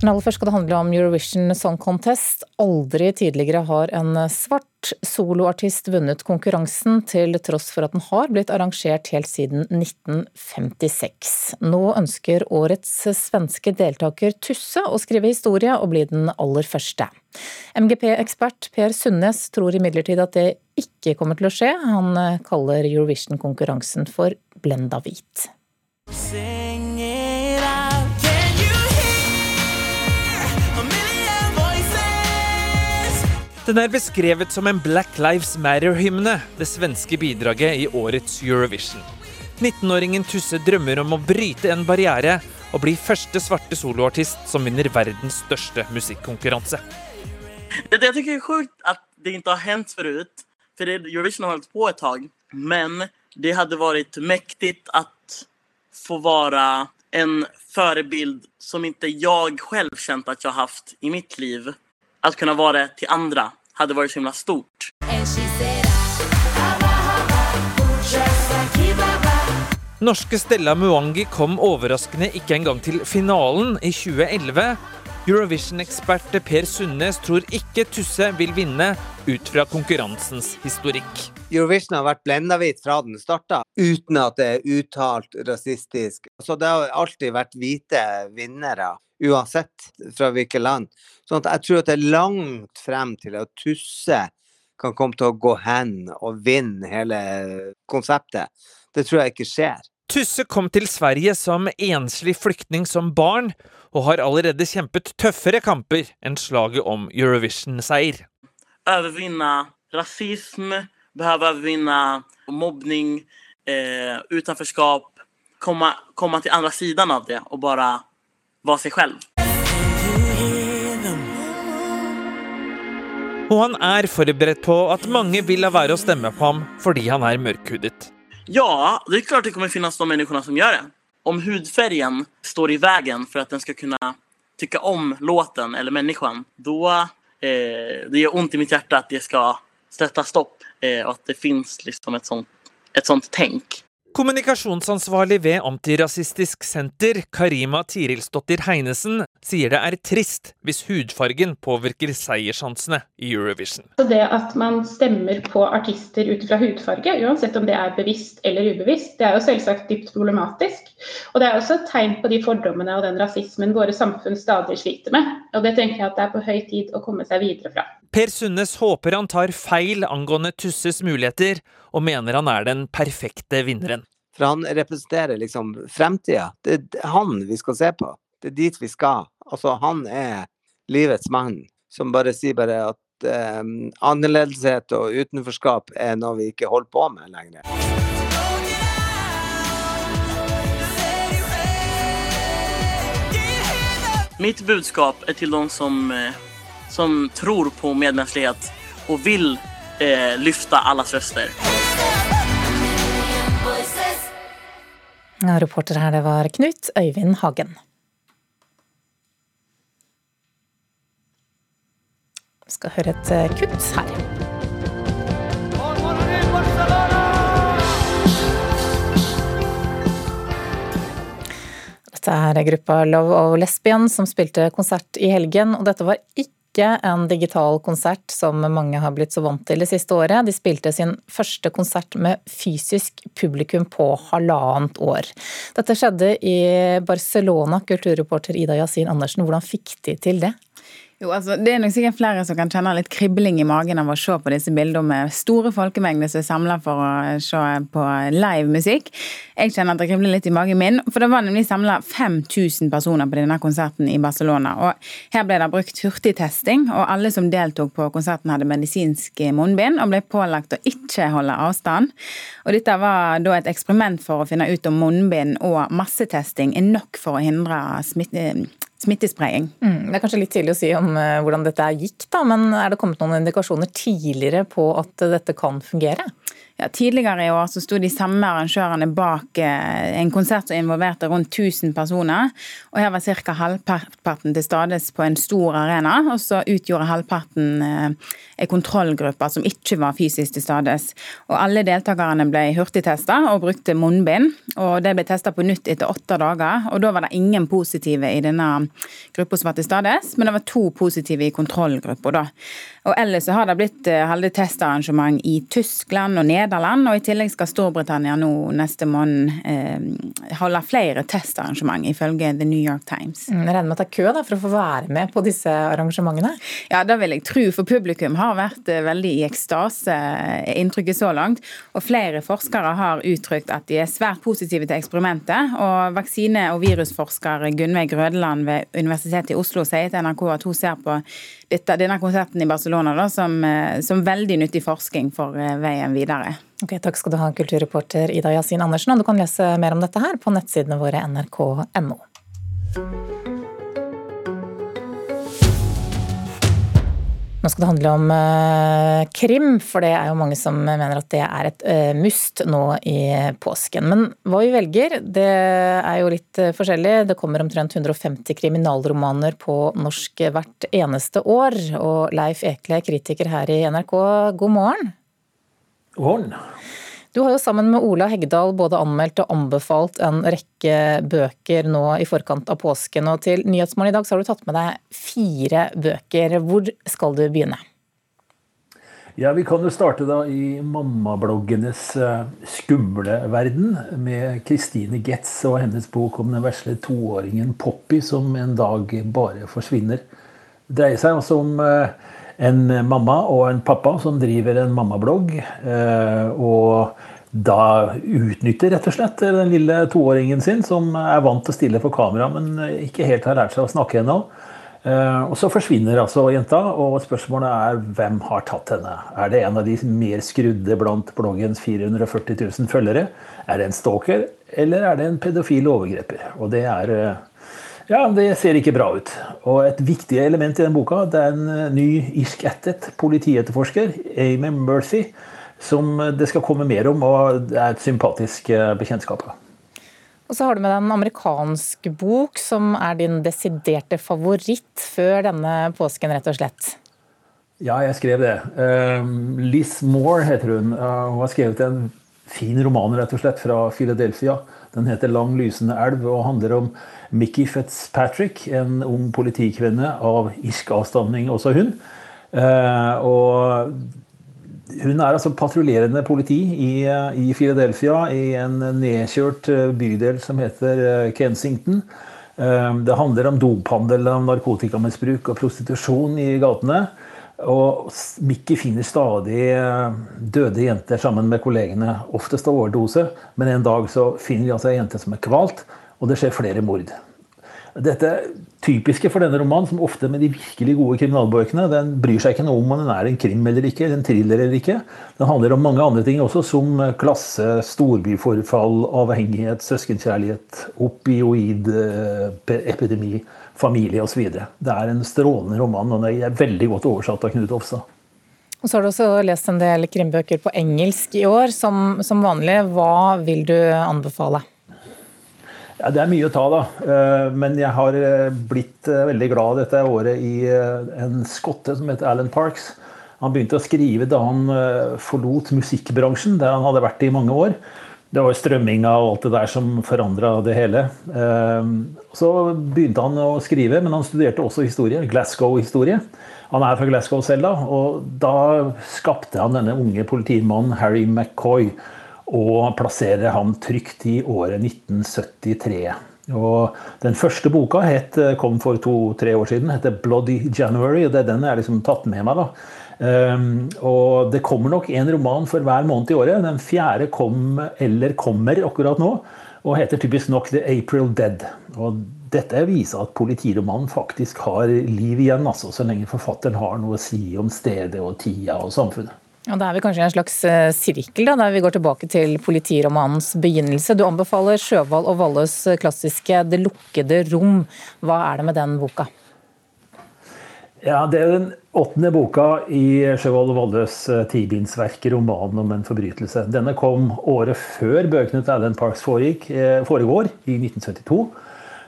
Men aller først skal det handle om Eurovision Song Contest. Aldri tidligere har en svart soloartist vunnet konkurransen, til tross for at den har blitt arrangert helt siden 1956. Nå ønsker årets svenske deltaker Tusse å skrive historie og bli den aller første. MGP-ekspert Per Sundnes tror imidlertid at det ikke kommer til å skje. Han kaller Eurovision-konkurransen for blenda hvit. Den er beskrevet som en Black Lives Matter-hymne, det svenske bidraget i årets Eurovision. 19-åringen Tusse drømmer om å bryte en barriere og bli første svarte soloartist som vinner verdens største musikkonkurranse. Det, jeg syns er sjukt at det ikke har hendt før. For Eurovision har holdt på et tak. Men det hadde vært mektig å få være en forbilde som ikke jeg selv kjente at jeg har hatt i mitt liv. Å kunne være til andre hadde varit så himla stort. Norske Stella Muangi kom overraskende ikke engang til finalen i 2011. Eurovision-ekspert Per Sundnes tror ikke Tusse vil vinne ut fra konkurransens historikk. Eurovision har vært blendahvit fra den starta, uten at det er uttalt rasistisk. Så det har alltid vært hvite vinnere, uansett fra hvilket land. Sånn at jeg tror at det er langt frem til at Tusse kan komme til å gå hen og vinne hele konseptet. Det tror jeg ikke skjer. Tusse kom til Sverige som enslig flyktning som barn, og har allerede kjempet tøffere kamper enn slaget om Eurovision-seier. Overvinne rasisme, behøve overvinne mobbning, eh, utenforskap. Komme, komma til andre siden av det og bare være seg selv. Og han er forberedt på at mange vil la være å stemme på ham fordi han er mørkhudet. Ja, det er klart det kommer finnes de menneskene som gjør det. Om hudfargen står i veien for at den skal kunne tykke om låten eller mennesket, da eh, det gjør vondt i mitt hjerte at det skal sette stopp at det finnes liksom et sånt, et sånt tenk. Kommunikasjonsansvarlig ved Antirasistisk Senter, Karima Tirilsdottir Heinesen, sier det er trist hvis hudfargen påvirker seiersjansene i Eurovision. Så det at man stemmer på artister ut fra hudfarge, uansett om det er bevisst eller ubevisst, det er jo selvsagt dypt problematisk. Og det er også et tegn på de fordommene og den rasismen våre samfunn stadig sliter med. Og det tenker jeg at det er på høy tid å komme seg videre fra. Per Sundnes håper han tar feil angående Tusses muligheter, og mener han er den perfekte vinneren. For han representerer liksom fremtida. Det er han vi skal se på. Det er dit vi skal. Altså, han er livets mann som bare sier bare at eh, annerledeshet og utenforskap er noe vi ikke holder på med lenger. Mitt budskap er til de som eh, som tror på medmenneskelighet og vil eh, lyfta allas röster. Ja, reporter her det var Knut Øyvind Hagen. Vi skal høre et eh, kutt her. Dette er gruppa Love of Lesbian som spilte konsert i helgen, og dette var ikke en digital konsert som mange har blitt så vant til det siste året. De spilte sin første konsert med fysisk publikum på halvannet år. Dette skjedde i Barcelona. Kulturreporter Ida Yasin Andersen, hvordan fikk de til det? Jo, altså, Det er nok sikkert flere som kan kjenne litt kribling i magen av å se på disse bildene med store folkemengder som er samla for å se på live musikk. Jeg kjenner at det kribler litt i magen min, for det var nemlig samla 5000 personer på denne konserten i Barcelona. og Her ble det brukt hurtigtesting, og alle som deltok på konserten hadde medisinsk munnbind og ble pålagt å ikke holde avstand. Og Dette var da et eksperiment for å finne ut om munnbind og massetesting er nok for å hindre smitte smittespredning. Mm, det er kanskje litt tidlig å si om uh, hvordan dette gikk, da, men er det kommet noen indikasjoner tidligere på at dette kan fungere? Ja, tidligere i år så sto de samme arrangørene bak eh, en konsert som involverte rundt 1000 personer. og Her var ca. halvparten til stades på en stor arena. og Så utgjorde halvparten eh, en kontrollgruppe som ikke var fysisk til stades. Og Alle deltakerne ble hurtigtesta og brukte munnbind. og Det ble testa på nytt etter åtte dager. og Da var det ingen positive i denne gruppa som var til stades, men det var to positive i kontrollgruppa. Og Ellers så har det blitt halve testarrangement i Tyskland og Nederland Nederland, og i tillegg skal Storbritannia nå neste måned eh, holde flere testarrangement, ifølge The New York Times. Mm, jeg regner med at det er kø da, for å få være med på disse arrangementene? Ja, det vil jeg tro, for publikum har vært eh, veldig i ekstase, eh, inntrykket så langt. Og flere forskere har uttrykt at de er svært positive til eksperimentet. Og vaksine- og virusforsker Gunveig Grødeland ved Universitetet i Oslo sier til NRK at hun ser på dette, denne konserten i Barcelona da, som, eh, som veldig nyttig forskning for eh, veien videre. Ok, Takk skal du ha, kulturreporter Ida Yasin Andersen. og Du kan lese mer om dette her på nettsidene våre nrk.no. Nå skal det handle om uh, krim, for det er jo mange som mener at det er et uh, must nå i påsken. Men hva vi velger, det er jo litt uh, forskjellig. Det kommer omtrent 150 kriminalromaner på norsk hvert eneste år. Og Leif Ekle, kritiker her i NRK, god morgen. God morgen. Du har jo sammen med Ola Heggedal både anmeldt og anbefalt en rekke bøker nå i forkant av påsken. Og til Nyhetsmorgen i dag så har du tatt med deg fire bøker. Hvor skal du begynne? Ja, Vi kan jo starte da i mammabloggenes eh, skumle verden, med Christine Getz og hennes bok om den vesle toåringen Poppy som en dag bare forsvinner. Det dreier seg altså om eh, en mamma og en pappa som driver en mammablogg. Eh, og da utnytter rett og slett den lille toåringen sin, som er vant til å stille for kamera, men ikke helt har lært seg å snakke ennå. Eh, og så forsvinner altså jenta, og spørsmålet er hvem har tatt henne? Er det en av de mer skrudde blant bloggens 440 000 følgere? Er det en stalker, eller er det en pedofil overgreper? Og det er eh, ja, det ser ikke bra ut. Og et viktig element i den boka det er en eh, ny irsk-ættet politietterforsker, Amy Murphy, som det skal komme mer om, og det er et sympatisk eh, bekjentskap. Og så har du med deg en amerikansk bok som er din desiderte favoritt før denne påsken, rett og slett. Ja, jeg skrev det. Liz Moore heter hun. Hun har skrevet en fin roman rett og slett fra Philadelphia. Den heter 'Lang lysende elv' og handler om Mickey Fitzpatrick, en ung politikvinne av irsk avstamning, også hun. Eh, og hun er altså patruljerende politi i, i, Philadelphia, i en nedkjørt eh, bydel som heter eh, Kensington. Det handler om dophandel, om narkotikamisbruk og prostitusjon i gatene. Og Mickey finner stadig døde jenter sammen med kollegene, oftest av overdose. Men en dag så finner de altså ei jente som er kvalt, og det skjer flere mord. Dette typiske for denne romanen, som ofte med de virkelig gode kriminalbøkene, den bryr seg ikke noe om om den er en krim eller ikke, en thriller eller ikke. Den handler om mange andre ting også, som klasse, storbyforfall, avhengighet, søskenkjærlighet, opioidepidemi, familie osv. Det er en strålende roman, og den er veldig godt oversatt av Knut Hofstad. Og så har du også lest en del krimbøker på engelsk i år. Som, som vanlig, hva vil du anbefale? Ja, Det er mye å ta, da. Eh, men jeg har eh, blitt eh, veldig glad dette året i en skotte som heter Alan Parks. Han begynte å skrive da han forlot musikkbransjen, der han hadde vært i mange år. Det var strømminga og alt det der som forandra det hele. Så begynte han å skrive, men han studerte også historie. Glasgow-historie. Han er fra Glasgow selv, da. Og da skapte han denne unge politimannen Harry McCoy og plasserer ham trygt i året 1973. Og den første boka het, kom for to-tre år siden, heter 'Bloody January'. og det er Den jeg liksom tatt med meg. da. Um, og det kommer nok en roman for hver måned i året. Den fjerde kom, eller kommer akkurat nå, og heter typisk nok 'The April Dead'. Og dette viser at politiromanen faktisk har liv igjen, altså, så lenge forfatteren har noe å si om stedet og tida og samfunnet. Og Da er vi kanskje i en slags eh, sirkel, da, der vi går tilbake til politiromanens begynnelse. Du anbefaler Sjøvald og Valles klassiske 'Det lukkede rom'. Hva er det med den boka? Ja, Det er den åttende boka i Sjøvold Volles eh, tibindsverk, romanen om en forbrytelse. Denne kom året før bøkene til Alan Parks foregikk, eh, foregår, i 1972.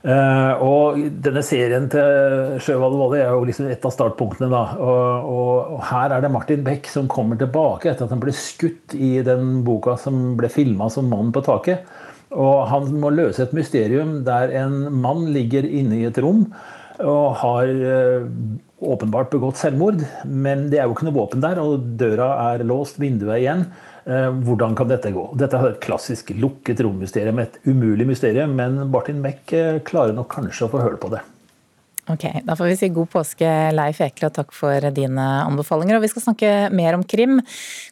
Uh, og denne serien til Sjøvold Valle er jo liksom et av startpunktene. da, og, og, og, Her er det Martin Beck som kommer tilbake etter at han ble skutt i den boka som ble filma som 'Mannen på taket'. Og Han må løse et mysterium der en mann ligger inne i et rom og har åpenbart begått selvmord. Men det er jo ikke noe våpen der, og døra er låst, vinduet er igjen. Eh, hvordan kan dette gå? Dette er et klassisk lukket rommysterium, et umulig mysterium, men Martin Beck eh, klarer nok kanskje å få høre på det. Ok, Da får vi si god påske, Leif Ekle, og takk for dine anbefalinger. Og Vi skal snakke mer om krim.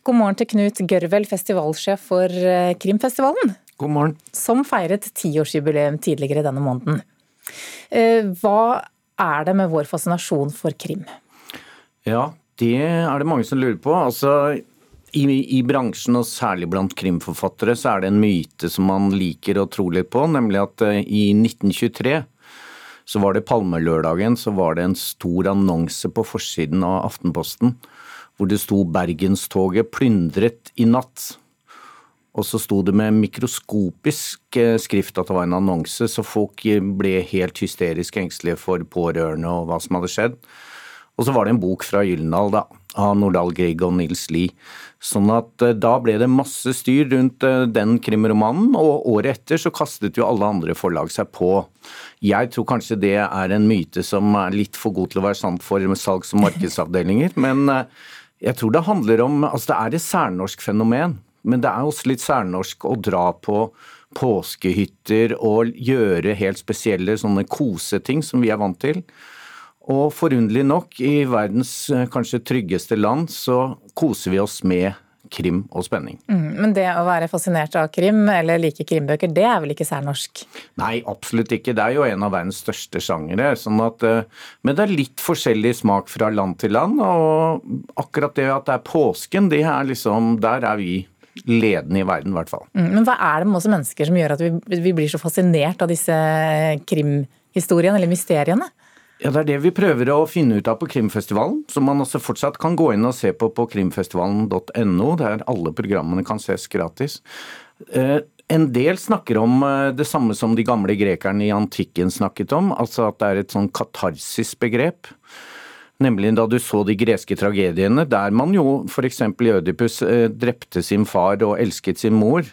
God morgen til Knut Gørvel, festivalsjef for eh, Krimfestivalen. God morgen. Som feiret tiårsjubileum tidligere denne måneden. Hva er det med vår fascinasjon for krim? Ja, det er det mange som lurer på. Altså, i, I, bransjen, og særlig blant krimforfattere, så er det en myte som man liker å tro litt på, nemlig at uh, i 1923 så var det Palmelørdagen, så var det en stor annonse på forsiden av Aftenposten hvor det sto 'Bergenstoget plyndret i natt'. Og så sto det med mikroskopisk eh, skrift at det var en annonse, så folk ble helt hysterisk engstelige for pårørende og hva som hadde skjedd. Og så var det en bok fra Gyldendal da, av Nordahl Grieg og Nils Lie. Sånn at eh, da ble det masse styr rundt eh, den krimromanen, og året etter så kastet jo alle andre forlag seg på. Jeg tror kanskje det er en myte som er litt for god til å være sant for salgs- og markedsavdelinger, men eh, jeg tror det handler om Altså det er et særnorsk fenomen, men det er også litt særnorsk å dra på påskehytter og gjøre helt spesielle sånne koseting som vi er vant til. Og forunderlig nok, i verdens eh, kanskje tryggeste land, så koser vi oss med krim og spenning. Mm, men det å være fascinert av krim, eller like krimbøker, det er vel ikke særnorsk? Nei, absolutt ikke. Det er jo en av verdens største sjangere. Sånn at, eh, men det er litt forskjellig smak fra land til land. Og akkurat det at det er påsken, det er liksom Der er vi ledende i verden, i hvert fall. Mm, men hva er det med oss mennesker som gjør at vi, vi blir så fascinert av disse krimhistoriene, eller mysteriene? Ja, Det er det vi prøver å finne ut av på Krimfestivalen, som man også fortsatt kan gå inn og se på på krimfestivalen.no, der alle programmene kan ses gratis. Eh, en del snakker om eh, det samme som de gamle grekerne i antikken snakket om, altså at det er et sånn katarsis-begrep. Nemlig da du så de greske tragediene, der man jo f.eks. i Ødipus eh, drepte sin far og elsket sin mor.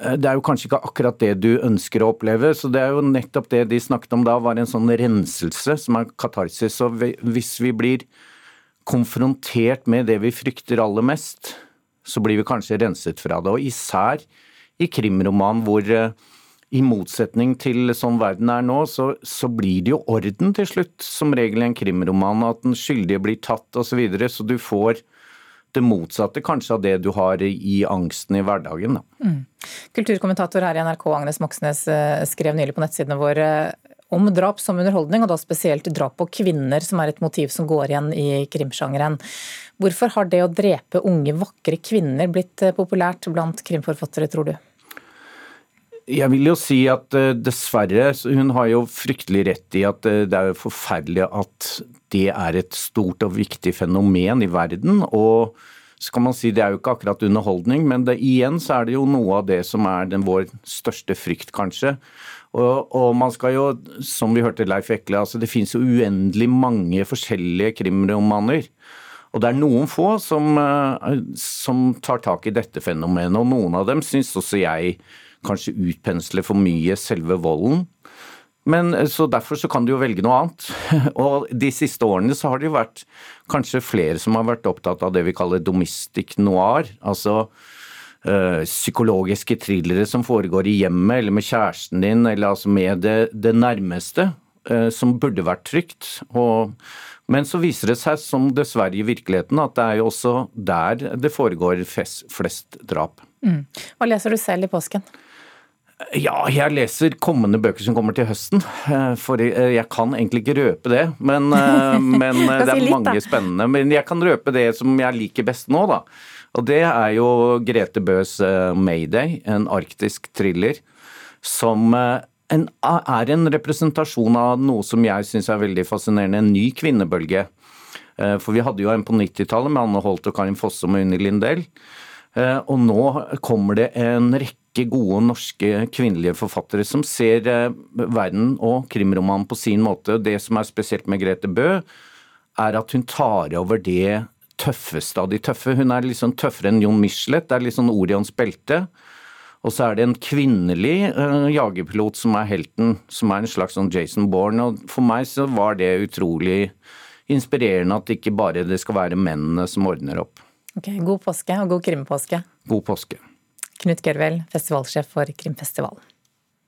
Eh, det er jo kanskje ikke akkurat det du ønsker å oppleve, så det er jo nettopp det de snakket om da, var en sånn renselse som er katarsis. Og hvis vi blir konfrontert med det vi frykter aller mest, så blir vi kanskje renset fra det. Og især i krimroman hvor eh, i motsetning til sånn verden er nå, så, så blir det jo orden til slutt. Som regel i en krimroman, at den skyldige blir tatt osv. Så, videre, så du får det motsatte kanskje av det du har i angsten i hverdagen. Mm. Kulturkommentator her i NRK Agnes Moxnes eh, skrev nylig på nettsidene våre om drap som underholdning, og da spesielt drap på kvinner, som er et motiv som går igjen i krimsjangeren. Hvorfor har det å drepe unge, vakre kvinner blitt eh, populært blant krimforfattere, tror du? Jeg vil jo si at uh, dessverre, hun har jo fryktelig rett i at uh, det er jo forferdelig at det er et stort og viktig fenomen i verden. og så kan man si Det er jo ikke akkurat underholdning, men det, igjen så er det jo noe av det som er den, vår største frykt, kanskje. Og, og, man skal jo, som vi hørte Leif Ekle, altså det finnes jo uendelig mange forskjellige krimromaner. Og det er noen få som, eh, som tar tak i dette fenomenet, og noen av dem syns også jeg kanskje utpensle for mye selve volden. Men eh, så Derfor så kan du jo velge noe annet. Og De siste årene så har det jo vært kanskje flere som har vært opptatt av det vi kaller domestic noir. Altså øh, psykologiske thrillere som foregår i hjemmet eller med kjæresten din, eller altså med det, det nærmeste. Øh, som burde vært trygt. Og, men så viser det seg, som dessverre i virkeligheten, at det er jo også der det foregår flest, flest drap. Mm. Hva leser du selv i påsken? Ja, jeg leser kommende bøker som kommer til høsten. Eh, for jeg kan egentlig ikke røpe det, men, eh, men eh, det er mange spennende. Men jeg kan røpe det som jeg liker best nå, da. Og det er jo Grete Bøs 'Mayday', en arktisk thriller som en, er en representasjon av noe som jeg syns er veldig fascinerende, en ny kvinnebølge. Eh, for vi hadde jo en på 90-tallet med Anne Holt og Karin Fossum og Unni Lindell. Eh, og nå kommer det en rekke gode norske kvinnelige forfattere som ser eh, verden og krimromanen på sin måte. Det som er spesielt med Grete Bø, er at hun tar over det tøffeste av de tøffe. Hun er sånn tøffere enn Jon Michelet. Det er litt sånn Orions belte. Og så er det en kvinnelig uh, jagerpilot som er helten, som er en slags sånn Jason Bourne. Og for meg så var det utrolig inspirerende at ikke bare det skal være mennene som ordner opp. Ok, God påske og god krimpåske. God påske. Knut Gørvel, festivalsjef for Krimfestivalen.